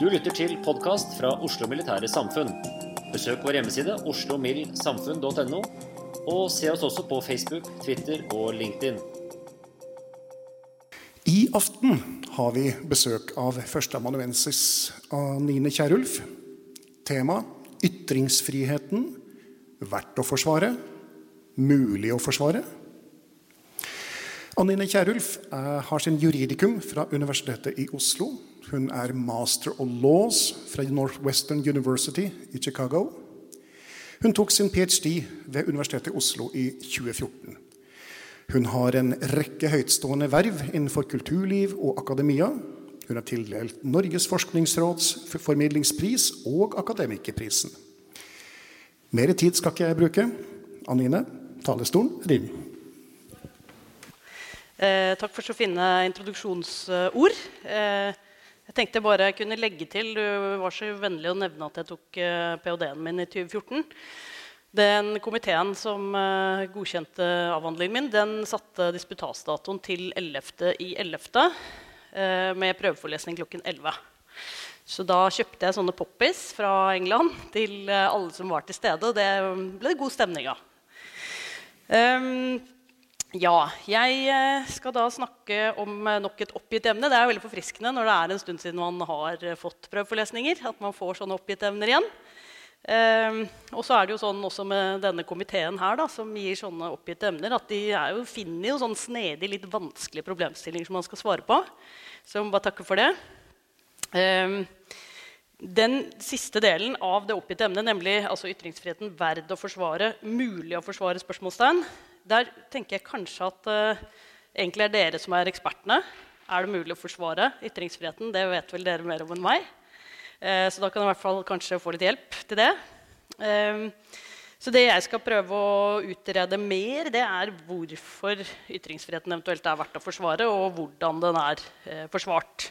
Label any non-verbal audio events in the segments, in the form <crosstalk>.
Du lytter til podkast fra Oslo Militære Samfunn. Besøk vår hjemmeside oslomildsamfunn.no, og se oss også på Facebook, Twitter og LinkedIn. I aften har vi besøk av førsteamanuensis Anine Kierulf. Tema ytringsfriheten. Verdt å forsvare. Mulig å forsvare. Anine Kierulf eh, har sin juridikum fra Universitetet i Oslo. Hun er master of laws fra Northwestern University i Chicago. Hun tok sin ph.d. ved Universitetet i Oslo i 2014. Hun har en rekke høytstående verv innenfor kulturliv og akademia. Hun er tildelt Norges forskningsråds formidlingspris og Akademikerprisen. Mer tid skal ikke jeg bruke. Anine, talestolen er din. Eh, takk for så fine introduksjonsord. Eh, jeg tenkte bare jeg kunne legge til Du var så vennlig å nevne at jeg tok eh, ph.d.-en min i 2014. Den komiteen som eh, godkjente avhandlingen min, den satte disputasdatoen til 11. i 11. Eh, med prøveforelesning klokken 11. Så da kjøpte jeg sånne poppies fra England til alle som var til stede. Og det ble det god stemning av. Um, ja, jeg eh, skal da snakke om eh, nok et oppgitt emne. Det er veldig forfriskende når det er en stund siden man har eh, fått prøveforelesninger. At man får sånne oppgitt emner igjen. Eh, og så er det jo sånn også med denne komiteen her, da, som gir sånne oppgitte emner, at de jo, finner jo sånn snedig, litt vanskelige problemstillinger som man skal svare på. Så jeg må bare takke for det. Eh, den siste delen av det oppgitte emnet, nemlig altså ytringsfriheten verd å forsvare, mulig å forsvare, spørsmålstegn, der tenker jeg kanskje at uh, egentlig er dere som er ekspertene. Er det mulig å forsvare ytringsfriheten? Det vet vel dere mer om enn meg. Uh, så da kan jeg i hvert fall kanskje få litt hjelp til det. Uh, så det jeg skal prøve å utrede mer, det er hvorfor ytringsfriheten eventuelt er verdt å forsvare, og hvordan den er forsvart.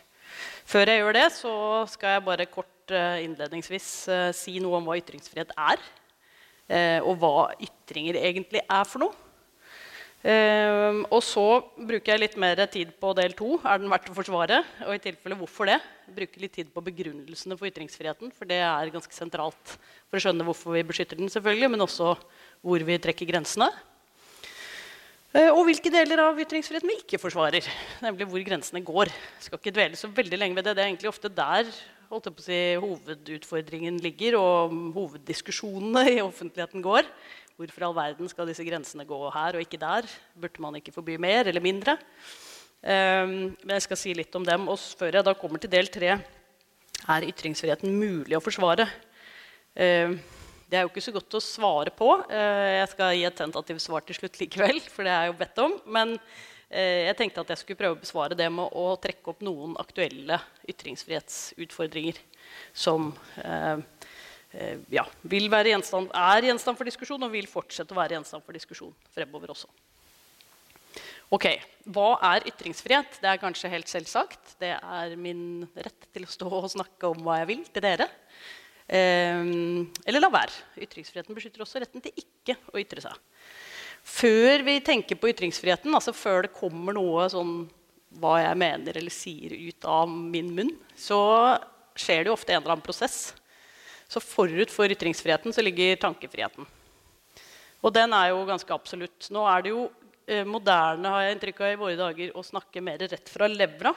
Før jeg gjør det, så skal jeg bare kort innledningsvis si noe om hva ytringsfrihet er. og hva ytringer egentlig er for noe. Uh, og så bruker jeg litt mer tid på del to. Er den verdt å forsvare? Og i tilfelle hvorfor det? Bruker litt tid på begrunnelsene for ytringsfriheten. For det er ganske sentralt for å skjønne hvorfor vi beskytter den, selvfølgelig, men også hvor vi trekker grensene. Uh, og hvilke deler av ytringsfriheten vi ikke forsvarer. Nemlig hvor grensene går. Jeg skal ikke dvele så veldig lenge ved det. Det er egentlig ofte der si, hovedutfordringen ligger, og hoveddiskusjonene i offentligheten går. Hvorfor i all verden skal disse grensene gå her og ikke der? Burde man ikke forby mer eller mindre? Um, men jeg skal si litt om dem. Og før jeg da kommer til del tre, er ytringsfriheten mulig å forsvare? Um, det er jo ikke så godt å svare på. Uh, jeg skal gi et tentativt svar til slutt likevel. for det er jo bedt om. Men uh, jeg tenkte at jeg skulle prøve å besvare det med å trekke opp noen aktuelle ytringsfrihetsutfordringer som eh, ja, vil være gjenstand, er gjenstand for diskusjon og vil fortsette å være gjenstand for diskusjon fremover også. Ok, Hva er ytringsfrihet? Det er kanskje helt selvsagt. Det er min rett til å stå og snakke om hva jeg vil til dere. Eh, eller la være. Ytringsfriheten beskytter også retten til ikke å ytre seg. Før vi tenker på ytringsfriheten, altså før det kommer noe sånn hva jeg mener eller sier ut av min munn, så skjer det jo ofte en eller annen prosess. Så forut for ytringsfriheten så ligger tankefriheten. Og den er jo ganske absolutt. Nå er det jo eh, moderne har jeg inntrykk av i våre dager å snakke mer rett fra levra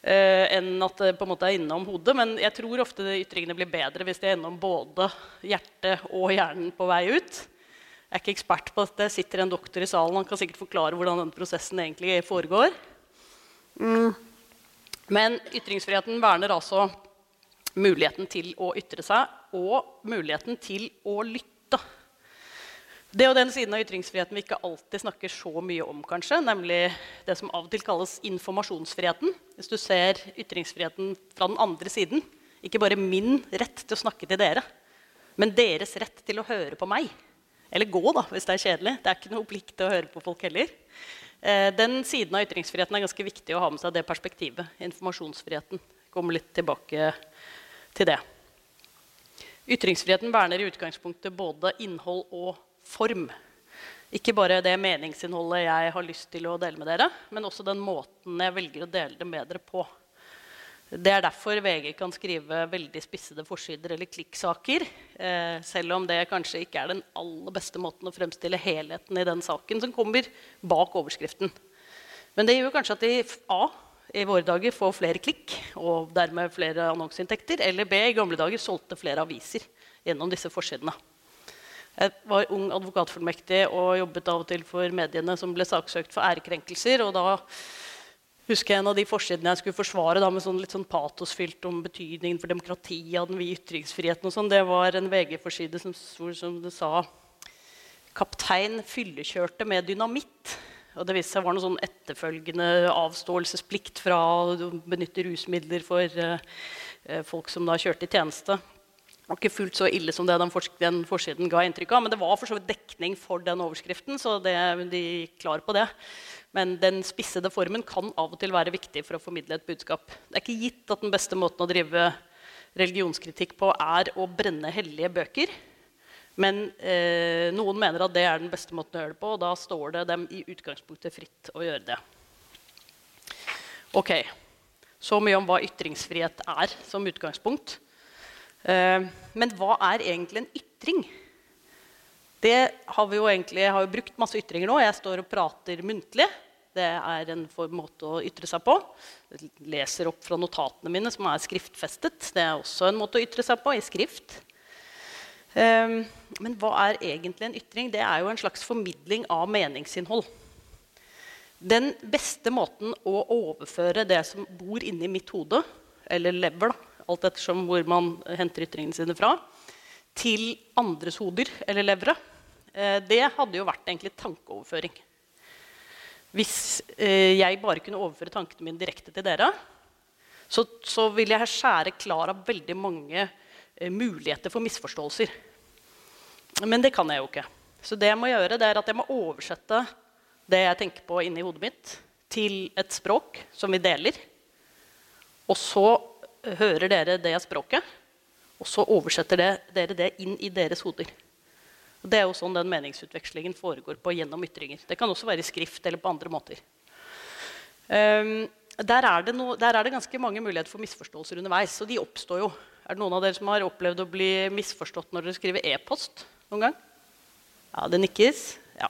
eh, enn at det på en måte er innom hodet. Men jeg tror ofte ytringene blir bedre hvis de er innom både hjertet og hjernen på vei ut. Jeg er ikke ekspert på at det sitter en doktor i salen. Han kan sikkert forklare hvordan den prosessen egentlig foregår. Mm. Men ytringsfriheten verner altså muligheten til å ytre seg og muligheten til å lytte. Det er den siden av ytringsfriheten vi ikke alltid snakker så mye om, kanskje, nemlig det som av og til kalles informasjonsfriheten. Hvis du ser ytringsfriheten fra den andre siden. Ikke bare min rett til å snakke til dere, men deres rett til å høre på meg. Eller gå, da, hvis det er kjedelig. Det er ikke noe plikt til å høre på folk heller. Eh, den siden av ytringsfriheten er ganske viktig å ha med seg det perspektivet. Informasjonsfriheten. Kommer litt tilbake til det. Ytringsfriheten verner i utgangspunktet både innhold og form. Ikke bare det meningsinnholdet jeg har lyst til å dele med dere, men også den måten jeg velger å dele det med dere på. Det er derfor VG kan skrive veldig spissede forsider eller klikksaker. Eh, selv om det kanskje ikke er den aller beste måten å fremstille helheten i den saken som kommer bak overskriften. Men det gjør kanskje at de A i våre dager får flere klikk og dermed flere annonseinntekter. Eller B i gamle dager solgte flere aviser gjennom disse forsidene. Jeg var ung advokatfullmektig og jobbet av og til for mediene som ble saksøkt for ærekrenkelser. og da husker jeg En av de forsidene jeg skulle forsvare da, med sånn litt sånn patosfylt om betydningen for demokratiet og den vide ytringsfriheten, og sånn, det var en VG-forside som, som det sa 'Kaptein fyllekjørte med dynamitt'. Og det viste seg var noe sånn etterfølgende avståelsesplikt fra å benytte rusmidler for uh, folk som da kjørte i tjeneste. Det var ikke fullt så ille som det den, den forsiden ga inntrykk av. Men det var for så vidt dekning for den overskriften, så det, de gikk klar på det. Men den spissede formen kan av og til være viktig for å formidle et budskap. Det er ikke gitt at den beste måten å drive religionskritikk på er å brenne hellige bøker. Men eh, noen mener at det er den beste måten å gjøre det på, og da står det dem i utgangspunktet fritt å gjøre det. Ok, Så mye om hva ytringsfrihet er som utgangspunkt. Eh, men hva er egentlig en ytring? Det har vi jo egentlig, har jo brukt masse ytringer nå. Jeg står og prater muntlig. Det er en måte å ytre seg på. Jeg leser opp fra notatene mine, som er skriftfestet. Det er også en måte å ytre seg på i skrift. Um, men hva er egentlig en ytring? Det er jo en slags formidling av meningsinnhold. Den beste måten å overføre det som bor inni mitt hode, eller lever, da, alt ettersom hvor man henter ytringene sine fra, til andres hoder eller levere, Eh, det hadde jo vært egentlig tankeoverføring. Hvis eh, jeg bare kunne overføre tankene mine direkte til dere, så, så ville jeg skjære klar av veldig mange muligheter for misforståelser. Men det kan jeg jo ikke. Så det jeg må gjøre, det er at jeg må oversette det jeg tenker på inni hodet mitt, til et språk som vi deler. Og så hører dere det språket, og så oversetter dere det inn i deres hoder. Og det er jo sånn den meningsutvekslingen foregår på gjennom ytringer. Det kan også være i skrift eller på andre måter. Um, der, er no, der, er det ganske mange muligheter for misforståelser underveis. Og de oppstår jo. Er det noen av dere som har opplevd å bli misforstått når dere skriver e-post noen gang? Ja, det nikkes. Ja.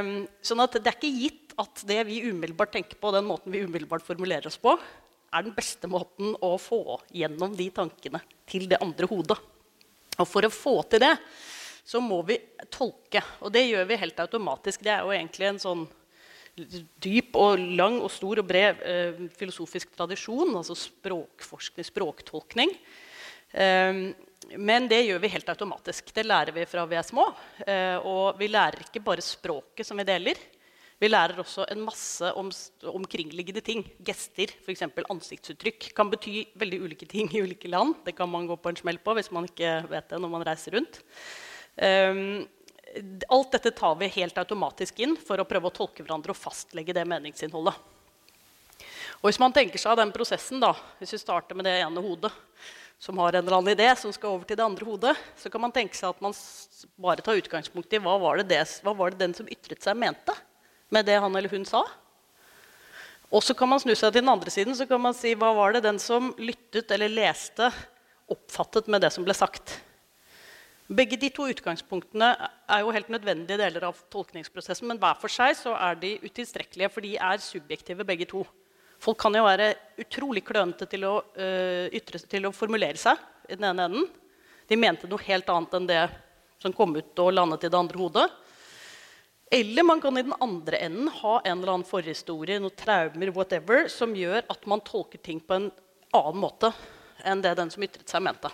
Um, sånn at det er ikke gitt at det vi umiddelbart tenker på, den måten vi umiddelbart formulerer oss på, er den beste måten å få gjennom de tankene til det andre hodet. Og for å få til det så må vi tolke. Og det gjør vi helt automatisk. Det er jo egentlig en sånn dyp og lang og stor og bred eh, filosofisk tradisjon, altså språkforskning, språktolkning. Eh, men det gjør vi helt automatisk. Det lærer vi fra vi er små. Eh, og vi lærer ikke bare språket som vi deler. Vi lærer også en masse om omkringliggende ting. Gester, f.eks. ansiktsuttrykk, kan bety veldig ulike ting i ulike land. Det kan man gå på en smell på hvis man ikke vet det når man reiser rundt. Um, alt dette tar vi helt automatisk inn for å prøve å tolke hverandre og fastlegge det meningsinnholdet. Og hvis man tenker seg den prosessen, da, hvis vi starter med det ene hodet, som har en eller annen idé som skal over til det andre hodet, så kan man tenke seg at man bare tar utgangspunkt i hva var det, det, hva var det den som ytret seg, mente med det han eller hun sa. Og så kan man snu seg til den andre siden så kan man si hva var det den som lyttet eller leste, oppfattet med det som ble sagt. Begge de to utgangspunktene er jo helt nødvendige deler av tolkningsprosessen, men hver for seg så er de utilstrekkelige, for de er subjektive begge to. Folk kan jo være utrolig klønete til å, uh, ytre, til å formulere seg i den ene enden. De mente noe helt annet enn det som kom ut og landet i det andre hodet. Eller man kan i den andre enden ha en eller annen forhistorie, noen traumer, whatever, som gjør at man tolker ting på en annen måte enn det den som ytret seg, mente.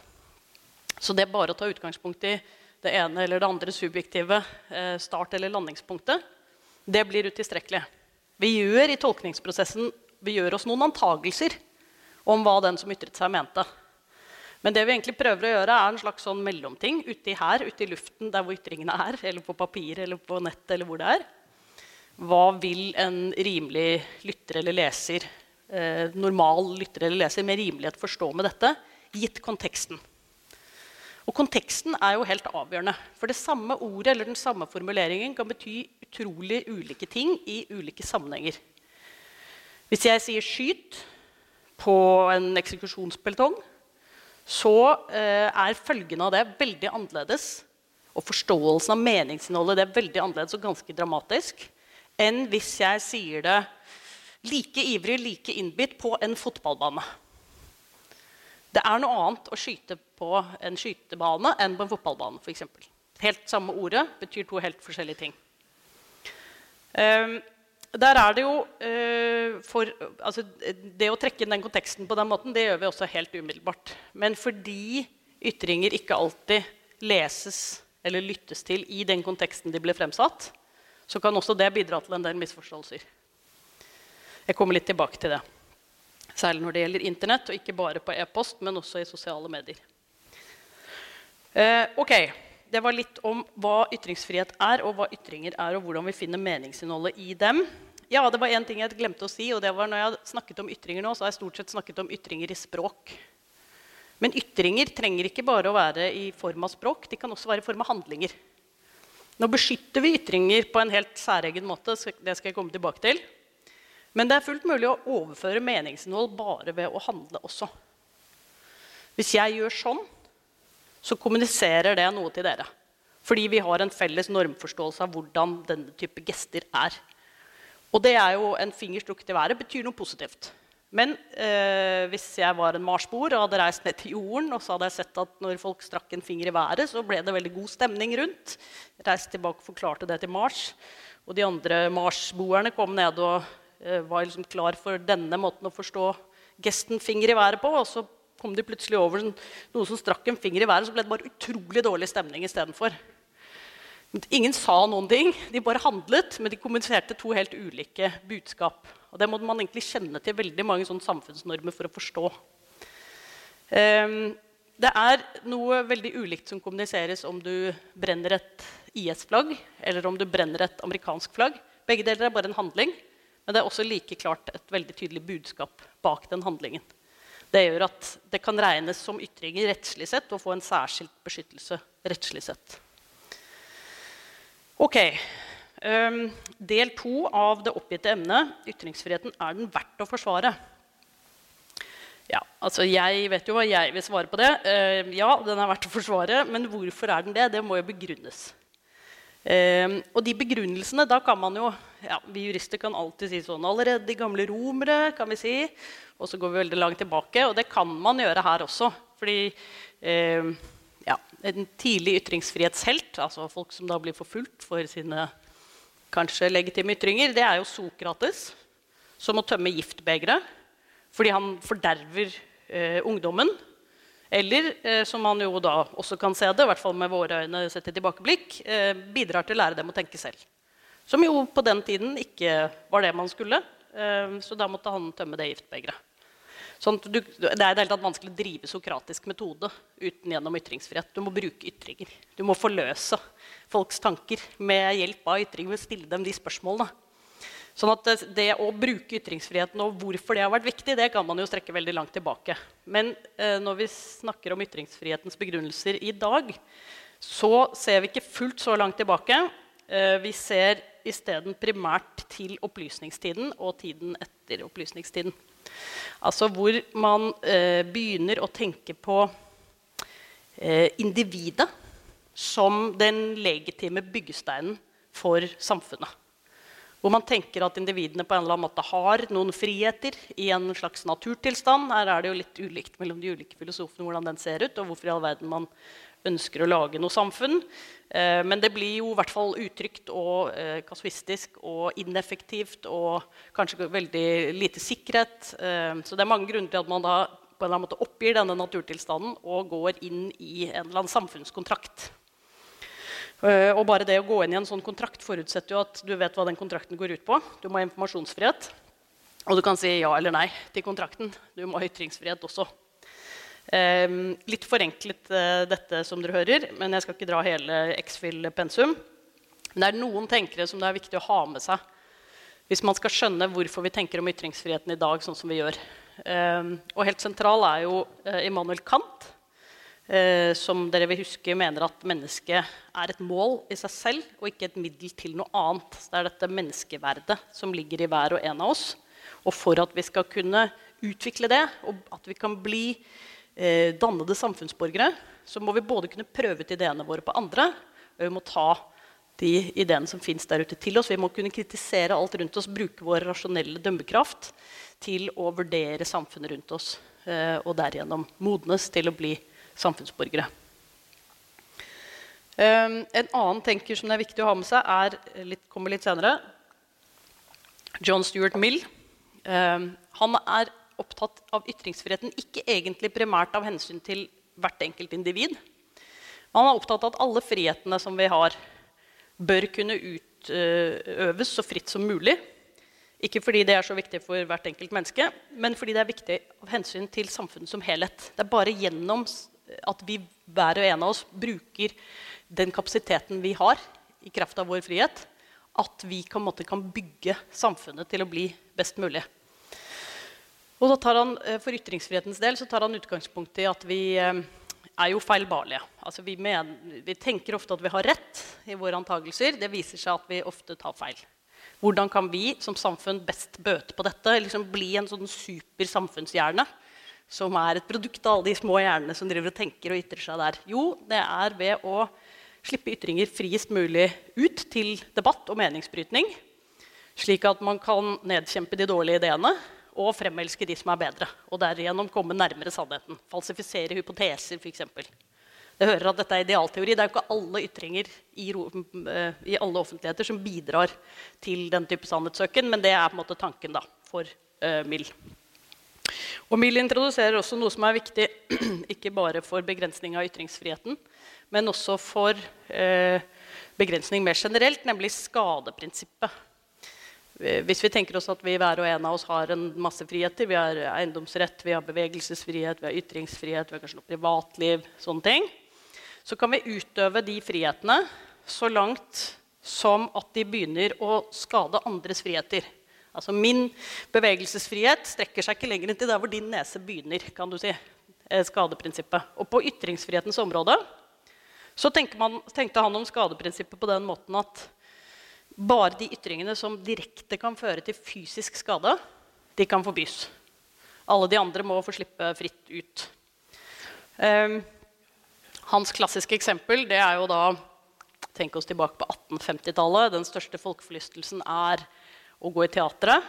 Så det er bare å ta utgangspunkt i det ene eller det andre subjektive eh, start- eller landingspunktet, det blir utilstrekkelig. Vi gjør i tolkningsprosessen vi gjør oss noen antagelser om hva den som ytret seg, mente. Men det vi egentlig prøver å gjøre, er en slags sånn mellomting uti her, ute i luften, der hvor ytringene er, eller på papir eller på nett, eller hvor det er. Hva vil en rimelig lytter eller leser, eh, normal lytter eller leser, med rimelighet forstå med dette, gitt konteksten? Og konteksten er jo helt avgjørende. For det samme ordet eller den samme formuleringen kan bety utrolig ulike ting i ulike sammenhenger. Hvis jeg sier 'skyt' på en eksekusjonspeltong, så eh, er følgene av det veldig annerledes. Og forståelsen av meningsinnholdet det er veldig annerledes og ganske dramatisk enn hvis jeg sier det like ivrig, like innbitt på en fotballbane. Det er noe annet å skyte på en skytebane enn på en fotballbane. For eksempel. helt samme ordet betyr to helt forskjellige ting. Um, der er det jo uh, for, altså, Det å trekke inn den konteksten på den måten det gjør vi også helt umiddelbart. Men fordi ytringer ikke alltid leses eller lyttes til i den konteksten de ble fremsatt, så kan også det bidra til en del misforståelser. Jeg kommer litt tilbake til det. Særlig når det gjelder Internett, og ikke bare på e-post, men også i sosiale medier. Eh, ok, Det var litt om hva ytringsfrihet er, og hva ytringer er, og hvordan vi finner meningsinnholdet i dem. Ja, det var én ting jeg glemte å si. og det var når jeg snakket om ytringer nå, så har jeg stort sett snakket om ytringer i språk. Men ytringer trenger ikke bare å være i form av språk. De kan også være i form av handlinger. Nå beskytter vi ytringer på en helt særegen måte. Det skal jeg komme tilbake til. Men det er fullt mulig å overføre meningsinnhold bare ved å handle også. Hvis jeg gjør sånn, så kommuniserer det noe til dere. Fordi vi har en felles normforståelse av hvordan denne type gester er. Og det er jo en finger strukket i været betyr noe positivt. Men eh, hvis jeg var en marsboer og hadde reist ned til jorden, og så hadde jeg sett at når folk strakk en finger i været, så ble det veldig god stemning rundt. Reiste tilbake og forklarte det til Mars. Og de andre marsboerne kom ned og var liksom klar for denne måten å forstå gesten 'finger i været' på. Og så kom de plutselig over noe som strakk en finger i været, så ble det bare utrolig dårlig stemning istedenfor. Ingen sa noen ting, de bare handlet, men de kommuniserte to helt ulike budskap. Og Det må man egentlig kjenne til veldig mange sånne samfunnsnormer for å forstå. Um, det er noe veldig ulikt som kommuniseres om du brenner et IS-flagg eller om du brenner et amerikansk flagg. Begge deler er bare en handling, men det er også like klart et veldig tydelig budskap bak den handlingen. Det gjør at det kan regnes som ytringer rettslig sett og få en særskilt beskyttelse rettslig sett. Ok. Um, del to av det oppgitte emnet, ytringsfriheten, er den verdt å forsvare? Ja, altså Jeg vet jo hva jeg vil svare på det. Uh, ja, den er verdt å forsvare. Men hvorfor er den det? Det må jo begrunnes. Uh, og de begrunnelsene da kan man jo ja, Vi jurister kan alltid si sånn Allerede de gamle romere, kan vi si. Og så går vi veldig langt tilbake. Og det kan man gjøre her også. Fordi eh, ja, en tidlig ytringsfrihetshelt, altså folk som da blir forfulgt for sine kanskje legitime ytringer, det er jo Sokrates, som må tømme giftbegeret fordi han forderver eh, ungdommen. Eller, eh, som man jo da også kan se det, i hvert fall med våre øyne sett i tilbakeblikk, eh, bidrar til å lære dem å tenke selv. Som jo på den tiden ikke var det man skulle. Eh, så da måtte han tømme det giftbegeret. Sånn det er i det hele tatt vanskelig å drive sokratisk metode uten gjennom ytringsfrihet. Du må bruke ytringer. Du må forløse folks tanker med hjelp av ytringer. Stille dem de spørsmålene. Sånn at det, å bruke ytringsfriheten og hvorfor det har vært viktig, det kan man jo strekke veldig langt tilbake. Men eh, når vi snakker om ytringsfrihetens begrunnelser i dag, så ser vi ikke fullt så langt tilbake. Eh, vi ser isteden primært til opplysningstiden og tiden etter opplysningstiden. Altså hvor man eh, begynner å tenke på eh, individet som den legitime byggesteinen for samfunnet. Hvor man tenker at individene på en eller annen måte har noen friheter i en slags naturtilstand. Her er det jo litt ulikt mellom de ulike filosofene hvordan den ser ut, og hvorfor i all verden man ønsker å lage noe samfunn. Eh, men det blir jo i hvert fall utrygt og eh, kasuistisk og ineffektivt og kanskje veldig lite sikkerhet. Eh, så det er mange grunner til at man da på en eller annen måte oppgir denne naturtilstanden og går inn i en eller annen samfunnskontrakt. Og bare det å gå inn i en sånn kontrakt forutsetter jo at du vet hva den kontrakten går ut på. Du må ha informasjonsfrihet. Og du kan si ja eller nei til kontrakten. Du må ha ytringsfrihet også. Um, litt forenklet uh, dette, som dere hører, men jeg skal ikke dra hele X-Fill-pensum. Men det er noen tenkere som det er viktig å ha med seg hvis man skal skjønne hvorfor vi tenker om ytringsfriheten i dag sånn som vi gjør. Um, og helt sentral er jo uh, Immanuel Kant, eh, som dere vil huske mener at mennesket er et mål i seg selv og ikke et middel til noe annet. Det er dette menneskeverdet som ligger i hver og en av oss. Og for at vi skal kunne utvikle det, og at vi kan bli eh, dannede samfunnsborgere, så må vi både kunne prøve ut ideene våre på andre, og vi må ta de ideene som fins der ute, til oss. Vi må kunne kritisere alt rundt oss, bruke vår rasjonelle dømmekraft til å vurdere samfunnet rundt oss, eh, og derigjennom modnes til å bli samfunnsborgere. Um, en annen tenker som det er viktig å ha med seg, er, litt, kommer litt senere. John Stuart Mill. Um, han er opptatt av ytringsfriheten ikke egentlig primært av hensyn til hvert enkelt individ. Man er opptatt av at alle frihetene som vi har, bør kunne utøves så fritt som mulig. Ikke fordi det er så viktig for hvert enkelt menneske, men fordi det er viktig av hensyn til samfunnet som helhet. Det er bare gjennom at vi hver og en av oss bruker den kapasiteten vi har i kraft av vår frihet, at vi kan, måtte, kan bygge samfunnet til å bli best mulig. Og han, eh, For ytringsfrihetens del så tar han utgangspunkt i at vi eh, er jo feilbarlige. Altså vi, mener, vi, tenker ofte at vi har rett i våre antakelser. Det viser seg at vi ofte tar feil. Hvordan kan vi som samfunn best bøte på dette? Liksom bli en sånn super samfunnshjerne som er et produkt av alle de små hjernene som driver og tenker og ytrer seg der? Jo, det er ved å slippe ytringer friest mulig ut til debatt og meningsbrytning. Slik at man kan nedkjempe de dårlige ideene og fremelske de som er bedre. Og derigjennom komme nærmere sannheten. Falsifisere hypoteser, f.eks. Det hører at dette er idealteori. Det er jo ikke alle ytringer i, eh, i, alle offentligheter som bidrar til den type sannhetssøken, men det er på en måte tanken da, for uh, Mill. Og Mill introduserer også noe som er viktig <clears throat> ikke bare for begrensning av ytringsfriheten, men også for uh, begrensning mer generelt, nemlig skadeprinsippet. Eh, hvis vi tenker oss at vi hver og en av oss har en masse friheter, vi har eiendomsrett, vi har bevegelsesfrihet, vi har ytringsfrihet, vi har kanskje noe privatliv, sånne ting, så kan vi utøve de frihetene så langt som at de begynner å skade andres friheter. Altså Min bevegelsesfrihet strekker seg ikke lenger enn til der hvor din nese begynner. kan du si, eh, skadeprinsippet. Og på ytringsfrihetens område så man, tenkte han om skadeprinsippet på den måten at bare de ytringene som direkte kan føre til fysisk skade, de kan forbys. Alle de andre må få slippe fritt ut. Um, hans klassiske eksempel det er jo da Tenk oss tilbake på 1850-tallet. Den største folkeforlystelsen er å gå i teatret.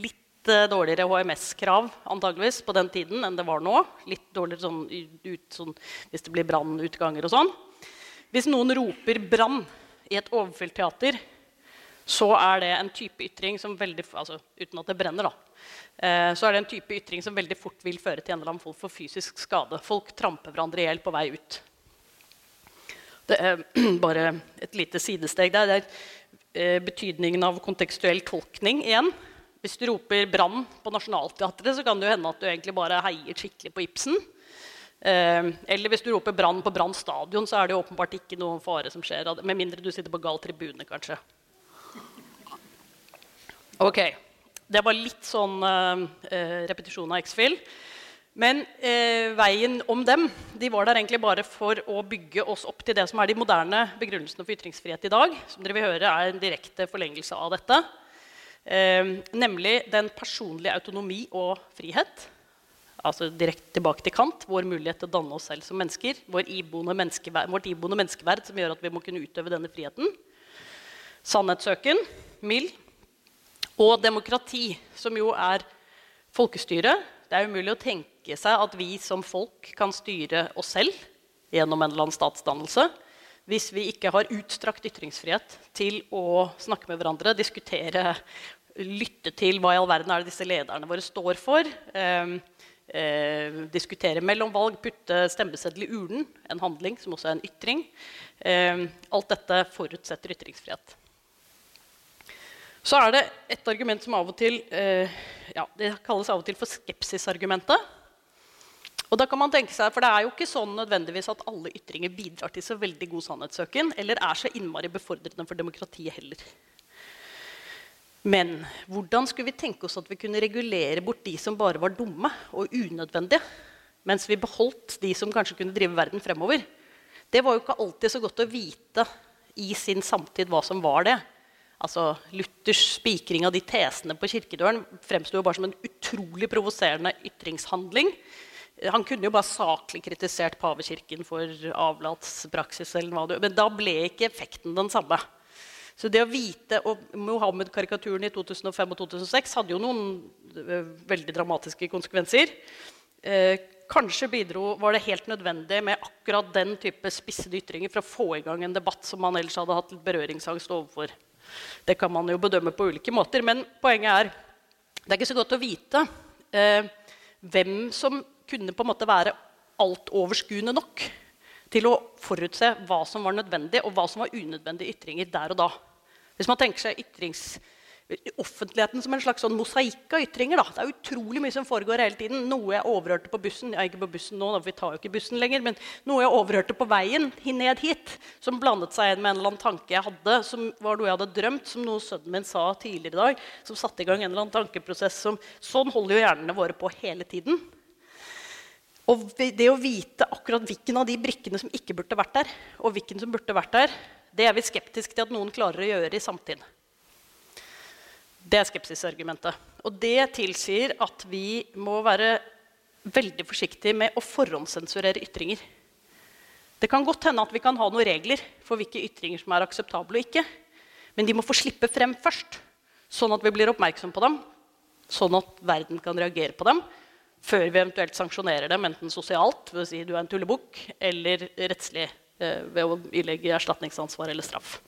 Litt uh, dårligere HMS-krav antageligvis på den tiden enn det var nå. Litt dårligere sånn, ut, sånn, hvis det blir brannutganger og sånn. Hvis noen roper 'brann' i et overfylt teater, så er det en type ytring som veldig, altså, uten at det brenner, da, eh, så er det en type ytring som veldig fort vil føre til en eller annen form for fysisk skade. Folk tramper hverandre i hjel på vei ut. Det er <clears throat> bare et lite sidesteg der. Det er eh, betydningen av kontekstuell tolkning igjen. Hvis du roper 'brann' på Nationaltheatret, så kan det hende at du egentlig bare heier skikkelig på Ibsen. Eh, eller hvis du roper 'brann' på Brann stadion, så er det åpenbart ikke noen fare som skjer. Med mindre du sitter på gal tribune, kanskje. Ok, Det var litt sånn eh, repetisjon av X-Fill. Men eh, veien om dem de var der egentlig bare for å bygge oss opp til det som er de moderne begrunnelsene for ytringsfrihet i dag. som dere vil høre er en direkte forlengelse av dette. Eh, nemlig den personlige autonomi og frihet. Altså direkte tilbake til Kant. Vår mulighet til å danne oss selv som mennesker. Vår iboende menneskeverd, vårt iboende menneskeverd som gjør at vi må kunne utøve denne friheten. Sannhetssøken, mild. Og demokrati, som jo er folkestyre. Det er umulig å tenke seg at vi som folk kan styre oss selv gjennom en eller annen statsdannelse hvis vi ikke har utstrakt ytringsfrihet til å snakke med hverandre, diskutere, lytte til hva i all verden er det disse lederne våre står for. Eh, eh, diskutere mellom valg, putte stemmeseddel i urnen, en handling som også er en ytring. Eh, alt dette forutsetter ytringsfrihet. Så er det et argument som av og til eh, ja, det kalles av og til for skepsisargumentet. Og da kan man tenke seg, for Det er jo ikke sånn nødvendigvis at alle ytringer bidrar til så veldig god sannhetssøken, eller er så innmari befordrende for demokratiet heller. Men hvordan skulle vi tenke oss at vi kunne regulere bort de som bare var dumme og unødvendige, mens vi beholdt de som kanskje kunne drive verden fremover? Det var jo ikke alltid så godt å vite i sin samtid hva som var det. Altså, Luthers spikring av de tesene på kirkedøren fremsto bare som en utrolig provoserende ytringshandling han kunne jo bare saklig kritisert pavekirken for avlatspraksis. Men da ble ikke effekten den samme. Så det å vite, og Mohammed-karikaturen i 2005 og 2006 hadde jo noen eh, veldig dramatiske konsekvenser. Eh, kanskje bidro, var det helt nødvendig med akkurat den type spissede ytringer for å få i gang en debatt som man ellers hadde hatt berøringsangst overfor. Det kan man jo bedømme på ulike måter. Men poenget er det er ikke så godt å vite eh, hvem som kunne på en måte være altoverskuende nok til å forutse hva som var nødvendig, og hva som var unødvendige ytringer der og da. Hvis man tenker seg ytrings, offentligheten som en slags sånn mosaikk av ytringer. Da. Det er utrolig mye som foregår hele tiden. Noe jeg overhørte på bussen ja, ikke på bussen nå, for vi tar jo ikke bussen lenger, men noe jeg overhørte på veien ned hit, som blandet seg inn med en eller annen tanke jeg hadde, som var noe jeg hadde drømt, som noe sønnen min sa tidligere i dag, som satte i gang en eller annen tankeprosess som Sånn holder jo hjernene våre på hele tiden. Og det å vite akkurat hvilken av de brikkene som ikke burde vært der, og hvilken som burde vært der, det er vi skeptiske til at noen klarer å gjøre i samtid. Det er skepsisargumentet. Og det tilsier at vi må være veldig forsiktige med å forhåndssensurere ytringer. Det kan godt hende at vi kan ha noen regler for hvilke ytringer som er akseptable og ikke. Men de må få slippe frem først, sånn at vi blir oppmerksom på dem. Sånn at verden kan reagere på dem, før vi eventuelt sanksjonerer dem, enten sosialt ved å si du er en tullebukk, eller rettslig eh, ved å ilegge erstatningsansvar eller straff.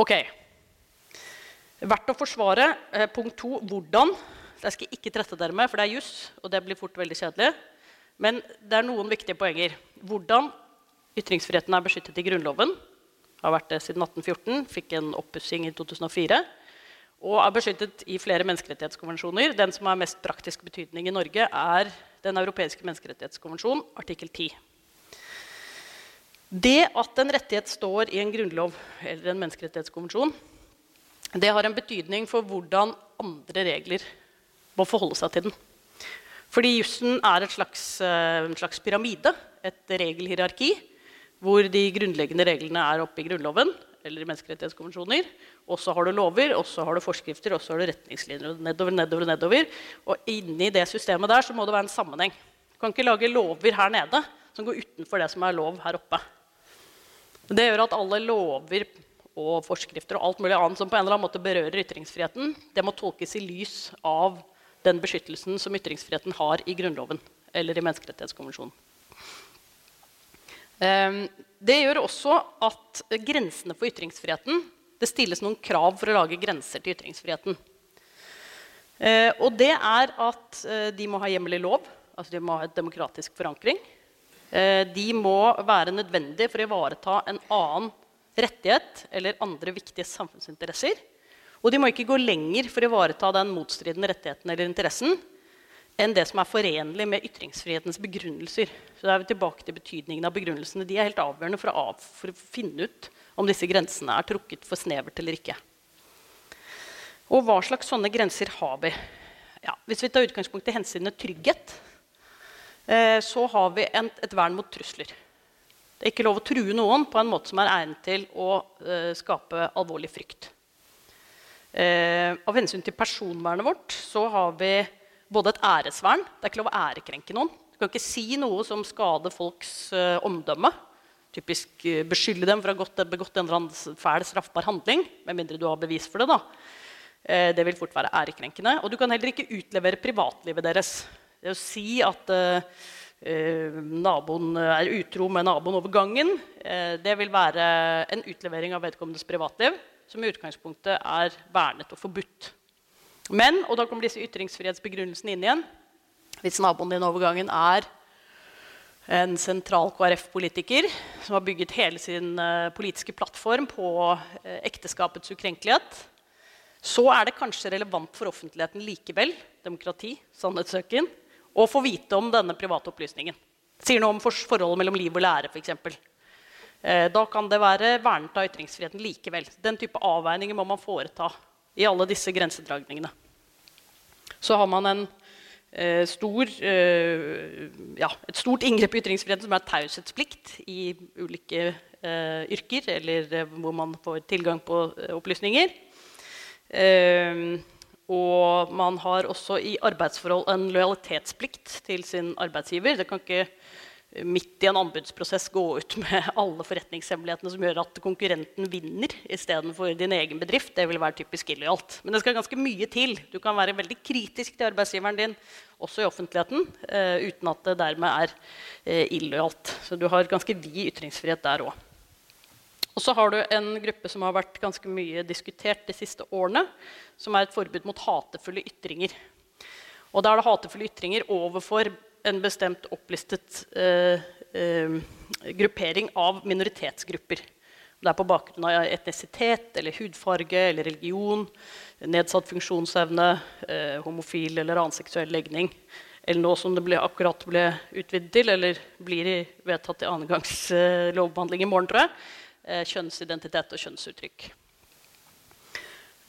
Ok. Verdt å forsvare. Eh, punkt to hvordan. Det skal jeg ikke trette dere med, for det er juss, og det blir fort veldig kjedelig. Men det er noen viktige poenger. Hvordan ytringsfriheten er beskyttet i Grunnloven. Har vært det siden 1814. Fikk en oppussing i 2004 og er beskyttet i flere menneskerettighetskonvensjoner. Den som har mest praktisk betydning i Norge, er Den europeiske menneskerettighetskonvensjon, artikkel 10. Det at en rettighet står i en grunnlov eller en menneskerettighetskonvensjon, det har en betydning for hvordan andre regler må forholde seg til den. Fordi jussen er slags, eh, en slags pyramide, et regelhierarki, hvor de grunnleggende reglene er oppe i Grunnloven eller i menneskerettighetskonvensjoner. Og så har du lover, og så har du forskrifter, og så har du retningslinjer. nedover, nedover, nedover. Og inni det systemet der så må det være en sammenheng. Du kan ikke lage lover her nede som går utenfor det som er lov her oppe. Det gjør at alle lover og forskrifter og alt mulig annet som på en eller annen måte berører ytringsfriheten, det må tolkes i lys av den beskyttelsen som ytringsfriheten har i Grunnloven eller i Menneskerettighetskonvensjonen. Ehm, det gjør også at grensene for ytringsfriheten Det stilles noen krav for å lage grenser til ytringsfriheten. Eh, og det er at eh, de må ha hjemmel i lov. Altså de må ha et demokratisk forankring. Eh, de må være nødvendige for å ivareta en annen rettighet eller andre viktige samfunnsinteresser. Og de må ikke gå lenger for å ivareta den motstridende rettigheten eller interessen enn det som er forenlig med ytringsfrihetens begrunnelser. Så da er vi tilbake til betydningen av begrunnelsene. De er helt avgjørende for å, av, for å finne ut om disse grensene er trukket for snevert eller ikke. Og hva slags sånne grenser har vi? Ja, hvis vi tar utgangspunkt i hensynet trygghet, eh, så har vi et vern mot trusler. Det er ikke lov å true noen på en måte som er egnet til å eh, skape alvorlig frykt. Eh, av hensyn til personvernet vårt så har vi både et æresvern Det er ikke lov å ærekrenke noen. Du kan ikke si noe som skader folks eh, omdømme. Typisk eh, beskylde dem for å ha begått en eller annen fæl straffbar handling. Med mindre du har bevis for det. da. Eh, det vil fort være ærekrenkende. Og du kan heller ikke utlevere privatlivet deres. Det å si at eh, naboen er utro med naboen over gangen, eh, det vil være en utlevering av vedkommendes privatliv som i utgangspunktet er vernet og forbudt. Men, og da kommer disse ytringsfrihetsbegrunnelsene inn igjen, hvis naboen din over gangen er en sentral KrF-politiker som har bygget hele sin politiske plattform på ekteskapets ukrenkelighet, så er det kanskje relevant for offentligheten likevel. Demokrati, sannhetssøken, å få vite om denne private opplysningen. Sier noe om forholdet mellom liv og lære, f.eks. Eh, da kan det være vernet av ytringsfriheten likevel. Den type avveininger må man foreta i alle disse grensedragningene. Så har man en, eh, stor, eh, ja, et stort inngrep i ytringsfriheten som er taushetsplikt i ulike eh, yrker, eller eh, hvor man får tilgang på eh, opplysninger. Og man har også i arbeidsforhold en lojalitetsplikt til sin arbeidsgiver. Det kan ikke midt i en anbudsprosess gå ut med alle forretningshemmelighetene som gjør at konkurrenten vinner istedenfor din egen bedrift. Det vil være typisk illojalt. Men det skal ganske mye til. Du kan være veldig kritisk til arbeidsgiveren din, også i offentligheten, uh, uten at det dermed er uh, illojalt. Så du har ganske vid ytringsfrihet der òg. Og så har du en gruppe som har vært ganske mye diskutert de siste årene, som er et forbud mot hatefulle ytringer. Og da er det hatefulle ytringer overfor en bestemt opplistet eh, eh, gruppering av minoritetsgrupper. Det er på bakgrunn av etnisitet eller hudfarge eller religion, nedsatt funksjonsevne, eh, homofil eller annen seksuell legning. Eller noe som det ble, akkurat ble utvidet til, eller blir vedtatt i annen gangs eh, lovbehandling i morgen, tror jeg. Eh, kjønnsidentitet og kjønnsuttrykk.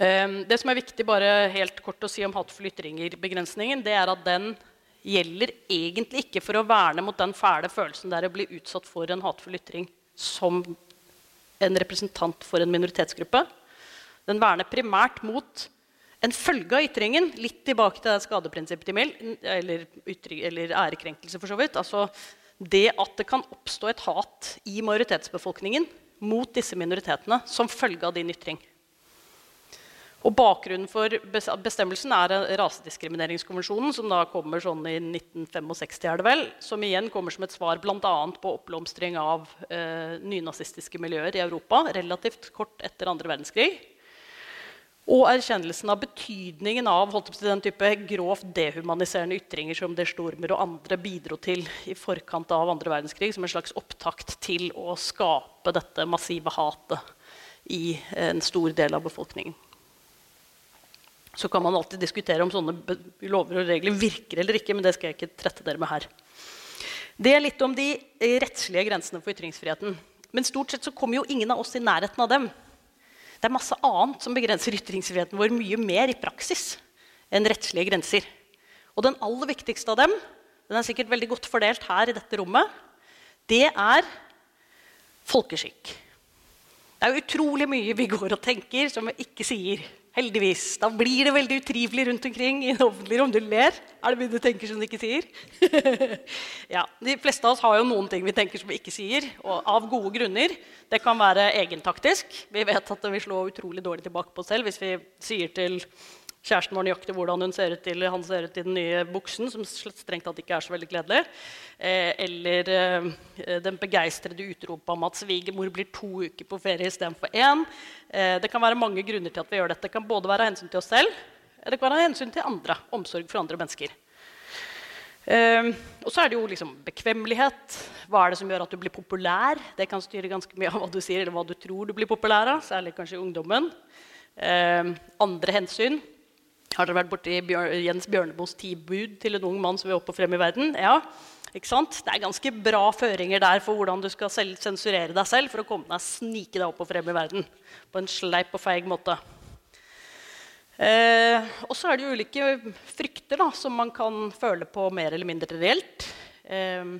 Eh, det som er viktig bare helt kort å si om hatefulle ytringer-begrensningen, det er at den gjelder egentlig ikke for å verne mot den fæle følelsen der å bli utsatt for en hatefull ytring som en representant for en minoritetsgruppe. Den verner primært mot en følge av ytringen. Litt tilbake til skadeprinsippet til Mill, eller, eller ærekrenkelse, for så vidt. Altså det at det kan oppstå et hat i majoritetsbefolkningen mot disse minoritetene som følge av din ytring. Og Bakgrunnen for bestemmelsen er Rasediskrimineringskonvensjonen, som da kommer sånn i 1965, er det vel, som igjen kommer som et svar bl.a. på oppblomstring av eh, nynazistiske miljøer i Europa relativt kort etter andre verdenskrig. Og erkjennelsen av betydningen av holdt til den type grovt dehumaniserende ytringer som Der Stormer og andre bidro til i forkant av andre verdenskrig, som en slags opptakt til å skape dette massive hatet i en stor del av befolkningen. Så kan man alltid diskutere om sånne lover og regler virker eller ikke. men det skal jeg ikke trette dere med her. Det er litt om de rettslige grensene for ytringsfriheten. Men stort sett så kommer jo ingen av oss i nærheten av dem. Det er masse annet som begrenser ytringsfriheten vår mye mer i praksis enn rettslige grenser. Og den aller viktigste av dem den er sikkert veldig godt fordelt her i dette rommet. Det er folkeskikk. Det er utrolig mye vi går og tenker som vi ikke sier. Heldigvis. Da blir det veldig utrivelig rundt omkring i det offentlige rom. Du ler. Er det mye du tenker som du ikke sier? <laughs> ja, De fleste av oss har jo noen ting vi tenker som vi ikke sier, og av gode grunner. Det kan være egentaktisk. Vi vet at vi slår utrolig dårlig tilbake på oss selv hvis vi sier til kjæresten vår nøyaktig hvordan hun ser ut til, han ser ut i den nye buksen, som strengt tatt ikke er så veldig gledelig. Eh, eller eh, den begeistrede utropet om at svigermor blir to uker på ferie istedenfor én. Eh, det kan være mange grunner til at vi gjør dette. Det kan både være hensyn til oss selv eller det kan være hensyn til andre. Omsorg for andre mennesker. Eh, og så er det jo liksom bekvemmelighet. Hva er det som gjør at du blir populær? Det kan styre ganske mye av hva du sier, eller hva du tror du blir populær av. Særlig kanskje i ungdommen. Eh, andre hensyn. Har dere vært borti Bjør Jens Bjørneboes ti bud til en ung mann som vil opp og frem i verden? Ja, ikke sant? Det er ganske bra føringer der for hvordan du skal sensurere deg selv for å komme deg snike deg opp og frem i verden på en sleip og feig måte. Eh, og så er det jo ulike frykter da, som man kan føle på mer eller mindre reelt. Eh,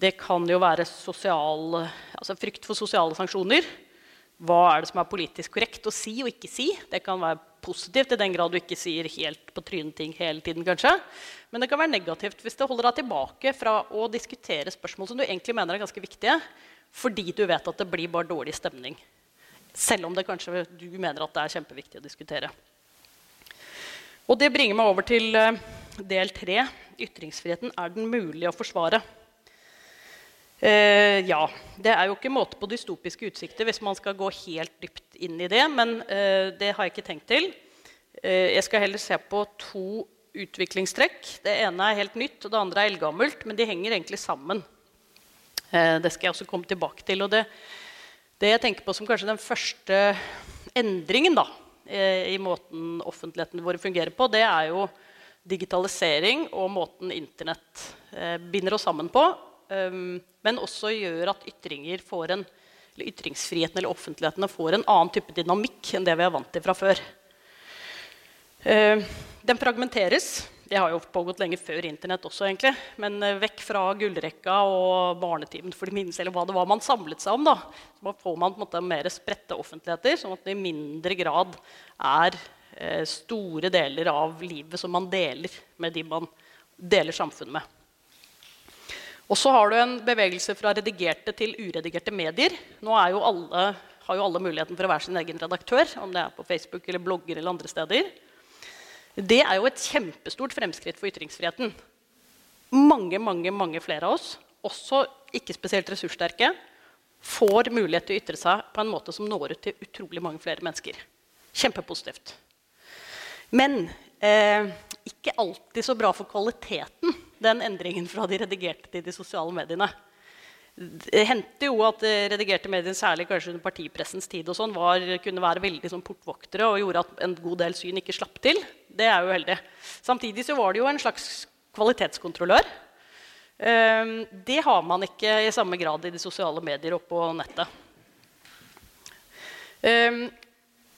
det kan jo være sosial, altså frykt for sosiale sanksjoner. Hva er det som er politisk korrekt å si og ikke si? Det kan være positivt i den grad du ikke sier helt på trynet ting hele tiden. kanskje. Men det kan være negativt hvis det holder deg tilbake fra å diskutere spørsmål som du egentlig mener er ganske viktige, fordi du vet at det blir bare dårlig stemning. Selv om det kanskje du mener at det er kjempeviktig å diskutere. Og det bringer meg over til eh, del tre. Ytringsfriheten. Er den mulig å forsvare? Eh, ja. Det er jo ikke måte på dystopiske utsikter hvis man skal gå helt dypt inn i det, men eh, det har jeg ikke tenkt til. Eh, jeg skal heller se på to utviklingstrekk. Det ene er helt nytt, og det andre er eldgammelt, men de henger egentlig sammen. Eh, det skal jeg også komme tilbake til. Og det, det jeg tenker på som kanskje den første endringen da, Eh, i måten offentligheten vår fungerer på, det er jo digitalisering og måten Internett eh, binder oss sammen på. Men også gjør at ytringer får en, eller ytringsfriheten eller offentlighetene får en annen type dynamikk enn det vi er vant til fra før. Den fragmenteres. Det har jo pågått lenge før Internett også, egentlig. Men uh, vekk fra gullrekka og Barnetimen for de minste, eller hva det var man samlet seg om. da. Så får man på en måte mer spredte offentligheter, sånn at det i mindre grad er uh, store deler av livet som man deler med de man deler samfunnet med. Og så har du en bevegelse fra redigerte til uredigerte medier. Nå jo alle, har jo alle muligheten for å være sin egen redaktør, om det er på Facebook eller blogger eller andre steder. Det er jo et kjempestort fremskritt for ytringsfriheten. Mange mange, mange flere av oss, også ikke spesielt ressurssterke, får mulighet til å ytre seg på en måte som når ut til utrolig mange flere mennesker. Kjempepositivt. Men eh, ikke alltid så bra for kvaliteten, den endringen fra de redigerte til de sosiale mediene. Det hendte jo at eh, redigerte medier, særlig kanskje under partipressens tid, og sånn, var, kunne være veldig sånn, portvoktere og gjorde at en god del syn ikke slapp til. Det er jo heldig. Samtidig så var det jo en slags kvalitetskontrollør. Um, det har man ikke i samme grad i de sosiale medier og på nettet.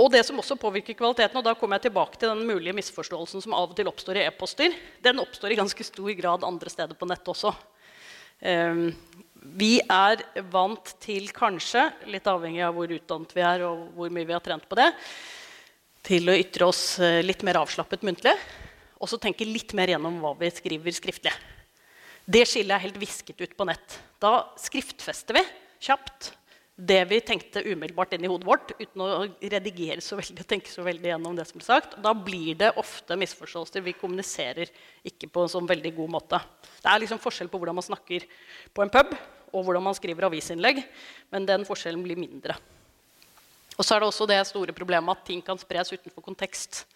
Og det som også påvirker kvaliteten, og da kommer jeg tilbake til den mulige misforståelsen som av og til oppstår i e-poster, den oppstår i ganske stor grad andre steder på nettet også. Um, vi er vant til kanskje, litt avhengig av hvor utdannet vi er og hvor mye vi har trent på det, til å ytre oss eh, litt mer avslappet muntlig, og så tenke litt mer gjennom hva vi skriver skriftlig. Det skillet er helt visket ut på nett. Da skriftfester vi kjapt det vi tenkte umiddelbart inn i hodet vårt, uten å redigere så veldig tenke så veldig gjennom det som ble sagt. Da blir det ofte misforståelser. Vi kommuniserer ikke på en sånn veldig god måte. Det er liksom forskjell på hvordan man snakker på en pub, og hvordan man skriver avisinnlegg, men den forskjellen blir mindre. Og så er det også det store problemet at ting kan spres utenfor kontekst.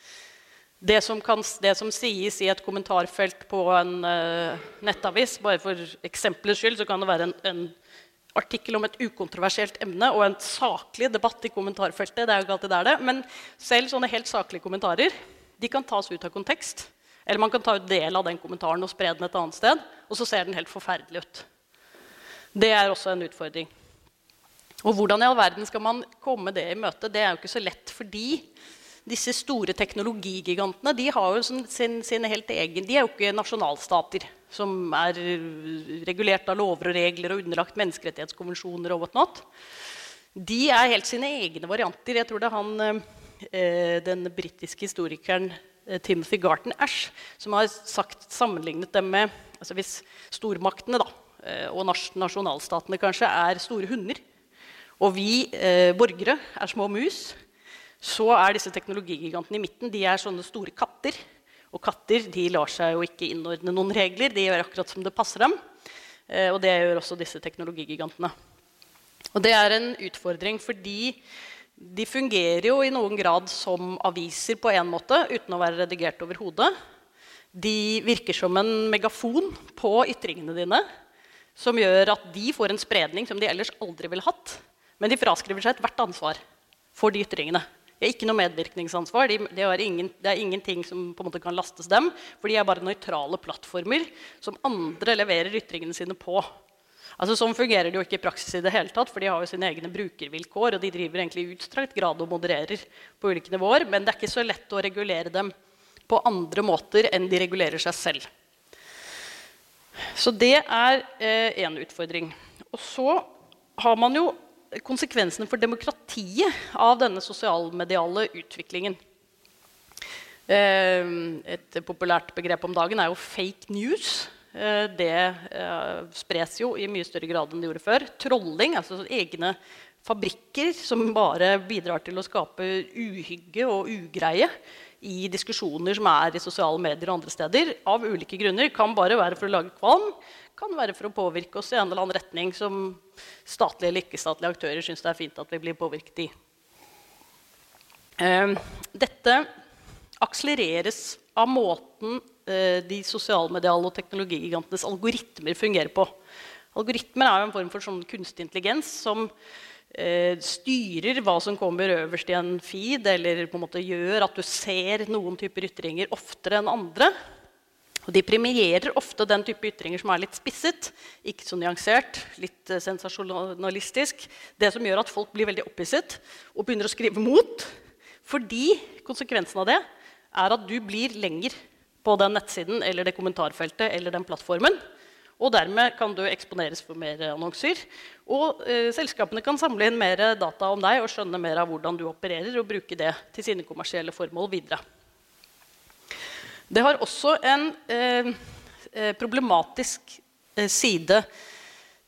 Det som, kan, det som sies i et kommentarfelt på en uh, nettavis, bare for eksemplets skyld, så kan det være en, en artikkel om et ukontroversielt emne og en saklig debatt i kommentarfeltet. det er jo ikke alltid det er det, Men selv sånne helt saklige kommentarer de kan tas ut av kontekst. Eller man kan ta ut del av den kommentaren og spre den et annet sted. Og så ser den helt forferdelig ut. Det er også en utfordring. Og hvordan i all verden skal man komme det i møte? Det er jo ikke så lett fordi disse store teknologigigantene de sin, sin helt egen, de er jo ikke nasjonalstater som er regulert av lover og regler og underlagt menneskerettighetskonvensjoner. og whatnot. De er helt sine egne varianter. Jeg tror det er han, eh, den britiske historikeren eh, Timothy Garton Ash som har sagt, sammenlignet dem med altså Hvis stormaktene da, eh, og nasjonalstatene kanskje er store hunder, og vi eh, borgere er små mus, så er disse teknologigigantene i midten de er sånne store katter og katter de lar seg jo ikke innordne noen regler. De gjør akkurat som det passer dem. Eh, og det gjør også disse teknologigigantene. Og det er en utfordring fordi de fungerer jo i noen grad som aviser på en måte, uten å være redigert overhodet. De virker som en megafon på ytringene dine, som gjør at de får en spredning som de ellers aldri ville hatt. Men de fraskriver seg ethvert ansvar for de ytringene. Det er ikke noe medvirkningsansvar. De, er ingen, det, er ingenting som på en måte kan lastes dem. For de er bare nøytrale plattformer som andre leverer ytringene sine på. Altså, sånn fungerer det jo ikke i praksis i det hele tatt, for de har jo sine egne brukervilkår, og de driver egentlig i utstrakt grad og modererer på ulike nivåer, men det er ikke så lett å regulere dem på andre måter enn de regulerer seg selv. Så det er én eh, utfordring. Og så har man jo konsekvensene for demokratiet av denne sosialmediale utviklingen. Eh, et populært begrep om dagen er jo fake news. Eh, det eh, spres jo i mye større grad enn det gjorde før. Trolling, altså egne fabrikker som bare bidrar til å skape uhygge og ugreie i diskusjoner som er i sosiale medier og andre steder, av ulike grunner. Kan bare være for å lage kvalm, kan være for å påvirke oss i en eller annen retning som statlige eller ikke-statlige aktører syns det er fint at vi blir påvirket i. Eh, dette akselereres av måten Eh, de sosialmediale og teknologigigantenes algoritmer fungerer på. Algoritmer er en form for sånn kunstig intelligens som eh, styrer hva som kommer øverst i en feed, eller på en måte gjør at du ser noen typer ytringer oftere enn andre. Og de premierer ofte den type ytringer som er litt spisset, ikke så nyansert, litt eh, sensasjonalistisk. Det som gjør at folk blir veldig opphisset og begynner å skrive mot. Fordi konsekvensen av det er at du blir lenger på den nettsiden eller det kommentarfeltet eller den plattformen. Og dermed kan du eksponeres for mer annonser. Og eh, selskapene kan samle inn mer data om deg og skjønne mer av hvordan du opererer, og bruke det til sine kommersielle formål videre. Det har også en eh, eh problematisk eh, side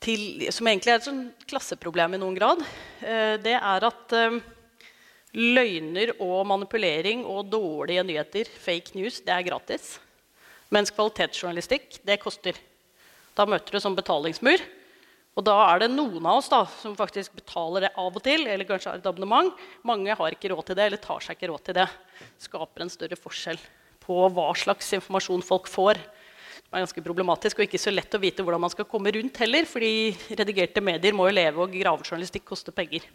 til, som egentlig er et sånn klasseproblem i noen grad. Eh, det er at eh, Løgner og manipulering og dårlige nyheter, fake news, det er gratis. Mens kvalitetsjournalistikk, det koster. Da møter du sånn betalingsmur. Og da er det noen av oss da, som faktisk betaler det av og til, eller kanskje har et abonnement. Mange har ikke råd til det, eller tar seg ikke råd til det. Skaper en større forskjell på hva slags informasjon folk får. Det er ganske problematisk og ikke så lett å vite hvordan man skal komme rundt heller, fordi redigerte medier må jo leve, og gravejournalistikk koster penger.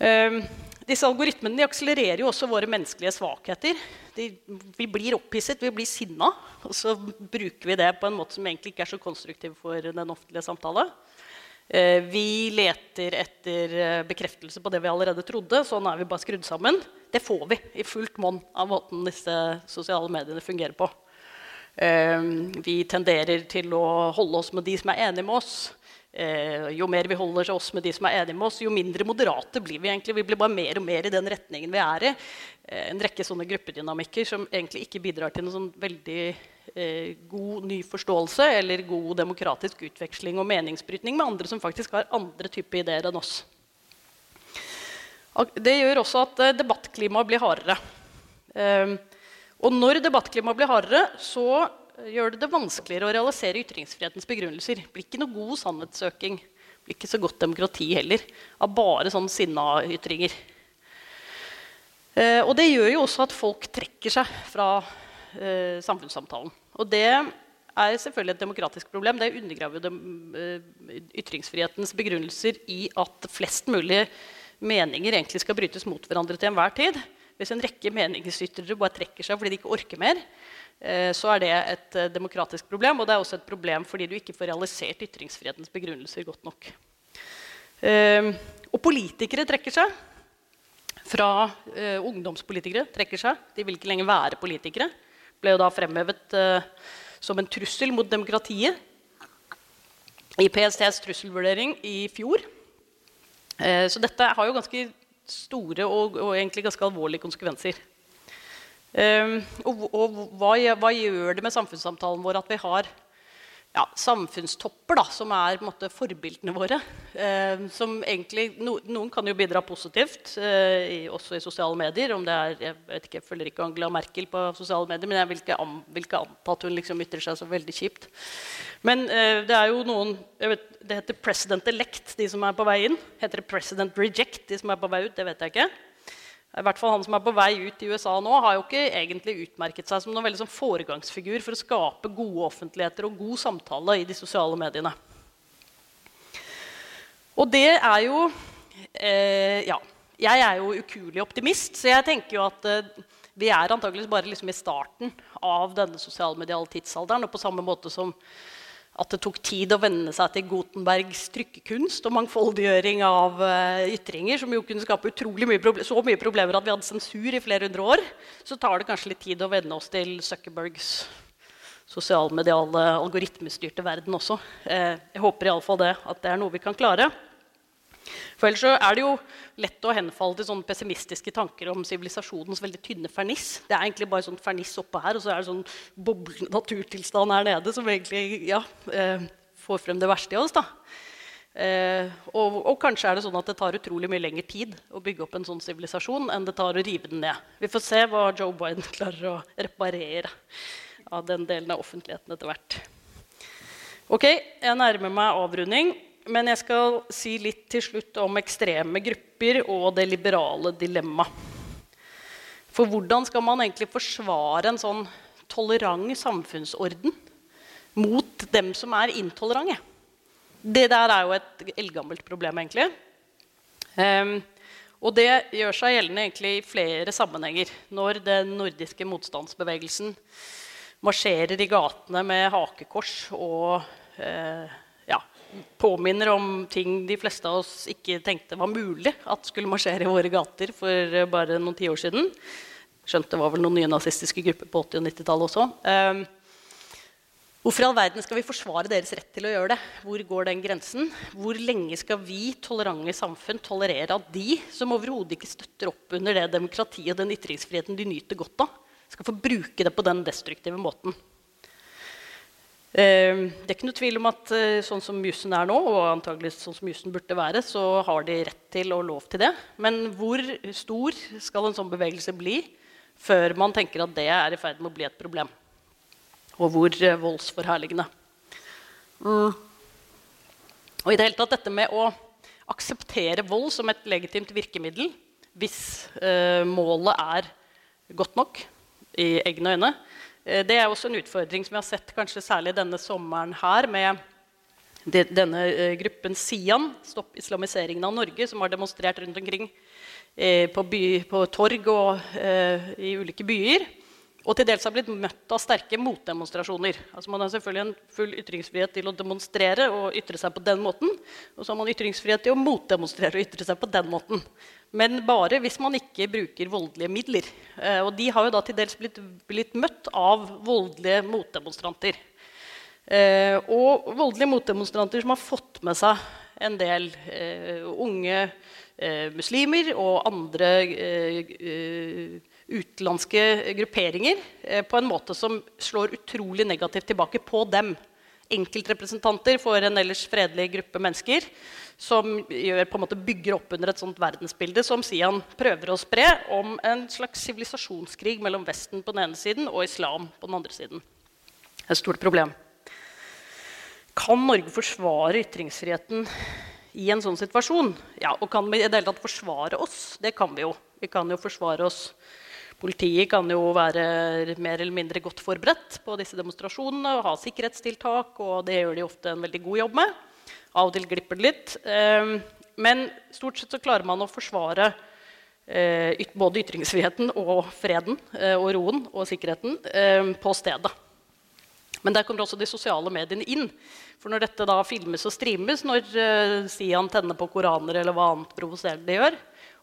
Um, disse algoritmene de akselererer jo også våre menneskelige svakheter. De, vi blir opphisset, vi blir sinna, og så bruker vi det på en måte som egentlig ikke er så konstruktiv for den offentlige samtale. Uh, vi leter etter uh, bekreftelse på det vi allerede trodde. Sånn er vi bare skrudd sammen. Det får vi i fullt monn av måten disse sosiale mediene fungerer på. Uh, vi tenderer til å holde oss med de som er enige med oss. Eh, jo mer vi holder oss med de som er enige med oss, jo mindre moderate blir vi. egentlig. Vi blir bare mer og mer i den retningen vi er i. Eh, en rekke sånne gruppedynamikker som egentlig ikke bidrar til noe sånn veldig eh, god ny forståelse eller god demokratisk utveksling og meningsbrytning med andre som faktisk har andre typer ideer enn oss. Det gjør også at eh, debattklimaet blir hardere. Eh, og når debattklimaet blir hardere, så gjør det det vanskeligere å realisere ytringsfrihetens begrunnelser. Det blir ikke noe god sannhetssøking. Det blir ikke så godt demokrati heller av bare sånn sinna-ytringer. Eh, og det gjør jo også at folk trekker seg fra eh, samfunnssamtalen. Og det er selvfølgelig et demokratisk problem. Det undergraver de, eh, ytringsfrihetens begrunnelser i at flest mulig meninger egentlig skal brytes mot hverandre til enhver tid. Hvis en rekke meningsytrere bare trekker seg fordi de ikke orker mer, Eh, så er det et eh, demokratisk problem. Og det er også et problem fordi du ikke får realisert ytringsfrihetens begrunnelser godt nok. Eh, og politikere trekker seg. Fra ungdomspolitikere trekker seg. De vil ikke lenger være politikere. Ble jo da fremhevet som en trussel mot demokratiet i PSTs trusselvurdering i fjor. så dette har jo ganske store og, og egentlig ganske alvorlige konsekvenser. Um, og, og hva, hva, gjør det med samfunnssamtalen vår at vi har ja, samfunnstopper da, som er måte, forbildene våre? Eh, som egentlig, no, noen kan jo bidra positivt, eh, i, også i sosiale medier. om det er, Jeg vet ikke, jeg følger ikke Angela Merkel på sosiale medier, men jeg vil ikke, an, vil ikke anta at hun liksom ytrer seg så veldig kjipt. Men eh, det er jo noen vet, Det heter president elect, de som er på vei inn. Heter det president reject, de som er på vei ut? Det vet jeg ikke. I hvert fall han som er på vei ut i USA nå, har jo ikke egentlig utmerket seg som noen veldig sånn foregangsfigur for å skape gode offentligheter og god samtale i de sosiale mediene. Og det er jo eh, Ja. Jeg er jo ukuelig optimist, så jeg tenker jo at eh, vi er antakeligvis bare liksom i starten av denne sosialmediale tidsalderen. Og på samme måte som at det tok tid å venne seg til Gutenbergs trykkekunst og mangfoldiggjøring av uh, ytringer, som jo kunne skape utrolig mye så mye problemer at vi hadde sensur i flere hundre år, så tar det kanskje litt tid å venne oss til Zuckerbergs sosialmediale, algoritmestyrte verden også. Uh, jeg håper iallfall det, at det er noe vi kan klare. For ellers er det jo lett å henfalle til sånne pessimistiske tanker om sivilisasjonens veldig tynne ferniss. Det er egentlig bare sånn ferniss oppe her, og så er det sånn boblende naturtilstand her nede som egentlig ja, eh, får frem det verste i oss. da. Eh, og, og, kanskje er det sånn at det tar utrolig mye lengre tid å bygge opp en sånn sivilisasjon enn det tar å rive den ned. Vi får se hva Joe Biden <laughs> klarer å reparere av den delen av offentligheten etter hvert. Ok, jeg nærmer meg avrunding. Men jeg skal si litt til slutt om ekstreme grupper og det liberale dilemmaet. For hvordan skal man egentlig forsvare en sånn tolerant samfunnsorden mot dem som er intolerante? Det der er jo et eldgammelt problem, egentlig. Um, og det gjør seg gjeldende egentlig i flere sammenhenger. Når den nordiske motstandsbevegelsen marsjerer i gatene med hakekors og uh, påminner om ting de fleste av oss ikke tenkte var mulig at skulle marsjere i våre gater for eh, bare noen tiår siden. Skjønt det var vel noen nye nazistiske grupper på 80- og 90-tallet også. Um, hvorfor i all verden skal vi forsvare deres rett til å gjøre det? Hvor går den grensen? Hvor lenge skal vi tolerante samfunn tolerere at de som overhodet ikke støtter opp under det demokratiet og den ytringsfriheten de nyter godt av, skal få bruke det på den destruktive måten? Ehm, det er ikke noe tvil om at eh, sånn som jussen er nå, og antagelig sånn som jussen burde være, så har de rett til og lov til det. Men hvor stor skal en sånn bevegelse bli før man tenker at det er i ferd med å bli et problem? Og hvor eh, voldsforherligende? Mm. Og i det hele tatt dette med å akseptere vold som et legitimt virkemiddel hvis eh, målet er godt nok i egne øyne, det er også en utfordring som vi har sett kanskje særlig denne sommeren her med denne eh, gruppen SIAN, Stopp islamiseringen av Norge, som har demonstrert rundt omkring eh, på, by, på torg og i ulike byer. Og til dels har blitt møtt av sterke motdemonstrasjoner. Altså man har selvfølgelig en full ytringsfrihet til å demonstrere og ytre seg på den måten. Og så har man ytringsfrihet til å motdemonstrere og ytre seg på den måten. Men bare hvis man ikke bruker voldelige midler. Eh, og de har jo da til dels blitt, blitt møtt av voldelige motdemonstranter. Eh, og voldelige motdemonstranter som har fått med seg en del eh, unge muslimer og andre utenlandske grupperinger på en måte som slår utrolig negativt tilbake på dem. Enkeltrepresentanter for en ellers fredelig gruppe mennesker som gjør, på en måte bygger opp under et sånt verdensbilde som Sian prøver å spre, om en slags sivilisasjonskrig mellom Vesten på den ene siden og islam på den andre siden. Et stort problem. Kan Norge forsvare ytringsfriheten i en sånn situasjon? Ja, Og kan vi i det hele tatt forsvare oss? Det kan vi jo. Vi kan jo forsvare oss. Politiet kan jo være mer eller mindre godt forberedt på disse demonstrasjonene og ha sikkerhetstiltak, og det gjør de ofte en veldig god jobb med. Av og til glipper det litt. Ehm, men stort sett så klarer man å forsvare eh, både ytringsfriheten og freden eh, og roen og sikkerheten ehm, på stedet. Men der kommer også de sosiale mediene inn. For når dette da filmes og streames, når uh, Sian tenner på koraner eller hva annet provoserende de gjør,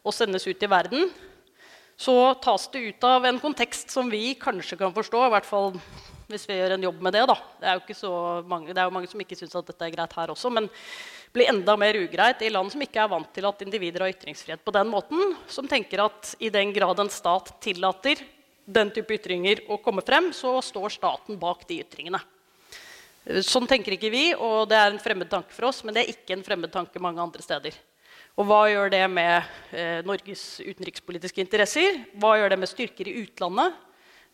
og sendes ut i verden, så tas det ut av en kontekst som vi kanskje kan forstå. i hvert fall hvis vi gjør en jobb med det. Da. Det er jo mange, det er jo mange som ikke syns at dette er greit her også. Men blir enda mer ugreit i land som ikke er vant til at individer har ytringsfrihet på den måten. Som tenker at i den grad en stat tillater den type ytringer å komme frem, så står staten bak de ytringene. Sånn tenker ikke vi, og det er en fremmed tanke for oss, men det er ikke en fremmed tanke mange andre steder. Og hva gjør det med eh, Norges utenrikspolitiske interesser? Hva gjør det med styrker i utlandet?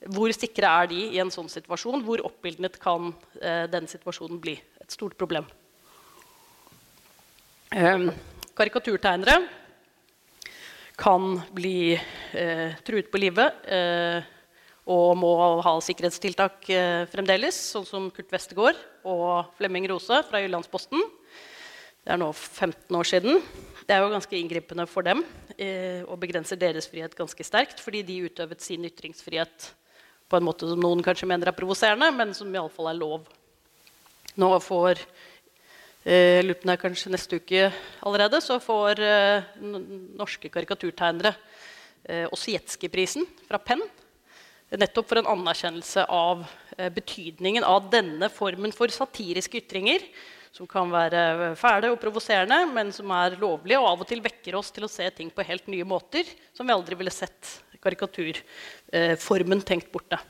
Hvor sikre er de i en sånn situasjon? Hvor oppildnet kan eh, den situasjonen bli? Et stort problem. Um, karikaturtegnere kan bli eh, truet på livet eh, og må ha sikkerhetstiltak eh, fremdeles, sånn som Kurt Westergård og Flemming Rose fra Jyllandsposten. Det er nå 15 år siden. Det er jo ganske inngripende for dem eh, og begrenser deres frihet ganske sterkt, fordi de utøvet sin ytringsfrihet på en måte som noen kanskje mener er provoserende, men som iallfall er lov. Nå får eh, Lupen er kanskje neste uke allerede, så får eh, norske karikaturtegnere eh, Osietzky-prisen fra Penn. Nettopp for en anerkjennelse av eh, betydningen av denne formen for satiriske ytringer. Som kan være fæle og provoserende, men som er lovlige og av og til vekker oss til å se ting på helt nye måter som vi aldri ville sett karikaturformen tenkt borte.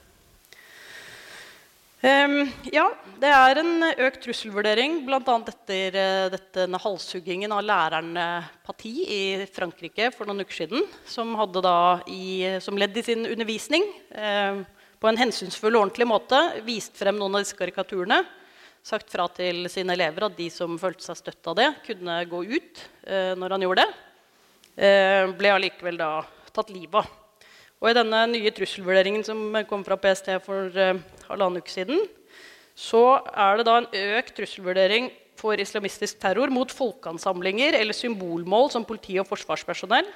Um, ja, det er en økt trusselvurdering, bl.a. etter uh, denne halshuggingen av læreren Pati i Frankrike for noen uker siden, som hadde da i, som ledd i sin undervisning uh, på en hensynsfull og ordentlig måte vist frem noen av disse karikaturene. Sagt fra til sine elever at de som følte seg støtt av det, kunne gå ut uh, når han gjorde det. ble allikevel da tatt livet av. Og I denne nye trusselvurderingen som kom fra PST for eh, halvannen uke siden, så er det da en økt trusselvurdering for islamistisk terror mot folkeansamlinger eller symbolmål som politi og forsvarspersonell.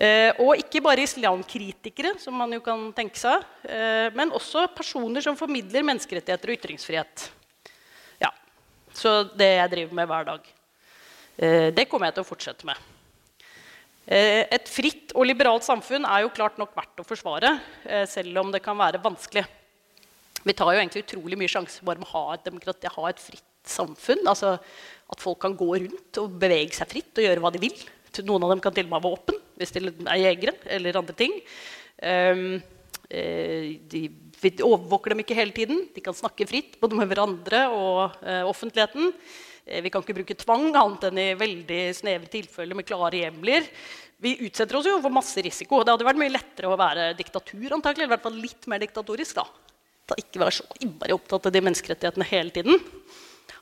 Eh, og ikke bare islamkritikere, som man jo kan tenke seg, eh, men også personer som formidler menneskerettigheter og ytringsfrihet. Ja, Så det jeg driver med hver dag. det kommer jeg til å fortsette med. Eh, et fritt og liberalt samfunn er jo klart nok verdt å forsvare, eh, selv om det kan være vanskelig. Vi tar jo egentlig utrolig mye sjanse bare med å ha et demokrati, ha et fritt samfunn. Altså At folk kan gå rundt og bevege seg fritt og gjøre hva de vil. Noen av dem kan til og med ha våpen hvis de er jegere eller andre ting. Um, de, vi overvåker dem ikke hele tiden. De kan snakke fritt både med hverandre og offentligheten. Eh, vi kan ikke bruke tvang annet enn i veldig snevre tilfeller med klare hjemler. Vi utsetter oss jo for masse risiko. Det hadde vært mye lettere å være diktatur. antakelig, eller i hvert fall litt mer diktatorisk da. da ikke være så innmari opptatt av de menneskerettighetene hele tiden.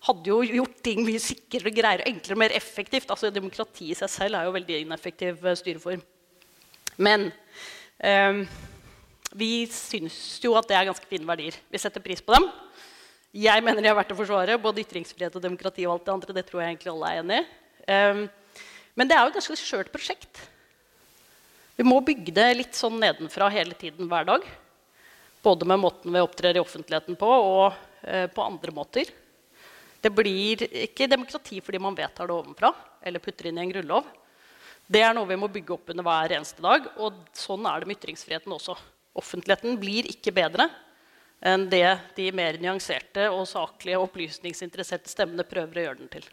Hadde jo gjort ting mye sikrere, greier, enklere og mer effektivt. Altså, Demokrati i seg selv er jo veldig ineffektiv eh, styreform. Men eh, vi syns jo at det er ganske fine verdier. Vi setter pris på dem. Jeg mener de er verdt å forsvare, både ytringsfrihet og demokrati. og alt Det andre, det tror jeg egentlig alle er enig i. Um, men det er jo et ganske skjørt prosjekt. Vi må bygge det litt sånn nedenfra hele tiden hver dag. Både med måten vi opptrer i offentligheten på, og uh, på andre måter. Det blir ikke demokrati fordi man vedtar det ovenfra eller putter inn i en grunnlov. Det er noe vi må bygge opp under hver eneste dag. Og sånn er det med ytringsfriheten også. Offentligheten blir ikke bedre enn det de mer nyanserte og saklige opplysningsinteresserte stemmene prøver å gjøre den til.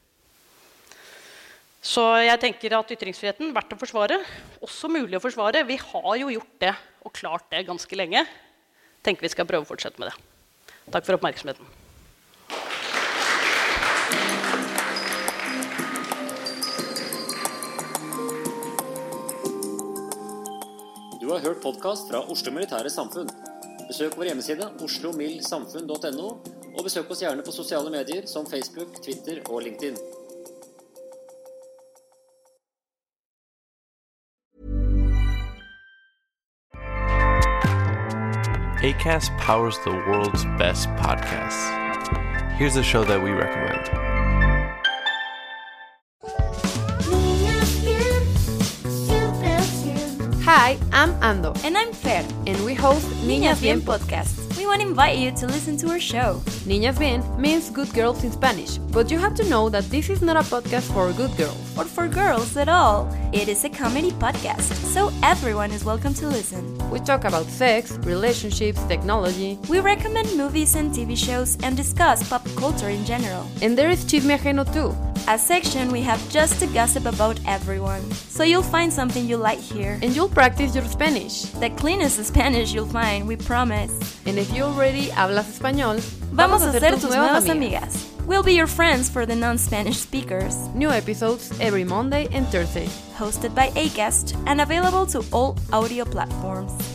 Så jeg tenker at ytringsfriheten verdt å forsvare. Også mulig å forsvare. Vi har jo gjort det og klart det ganske lenge. tenker vi skal prøve å fortsette med det. Takk for oppmerksomheten. Du har hørt podkast fra Oslo Militære Samfunn. Besøk vår hjemmeside oslomildsamfunn.no, og besøk oss gjerne på sosiale medier som Facebook, Twitter og LinkedIn. ACAST powers the world's best podcasts. Here's a show that we recommend. I'm Ando. And I'm Fer. And we host Niñas Bien podcast. We want to invite you to listen to our show. Niñas Bien means good girls in Spanish, but you have to know that this is not a podcast for good girls. Or for girls at all. It is a comedy podcast, so everyone is welcome to listen. We talk about sex, relationships, technology. We recommend movies and TV shows and discuss pop culture in general. And there is Chisme Ajeno too. A section we have just to gossip about everyone. So you'll find something you like here. And you'll practice your Spanish. The cleanest Spanish you'll find, we promise. And if you already hablas español, vamos, a ser tus nuevas amigas. We'll be your friends for the non-Spanish speakers. New episodes every Monday and Thursday. Hosted by Acast and available to all audio platforms.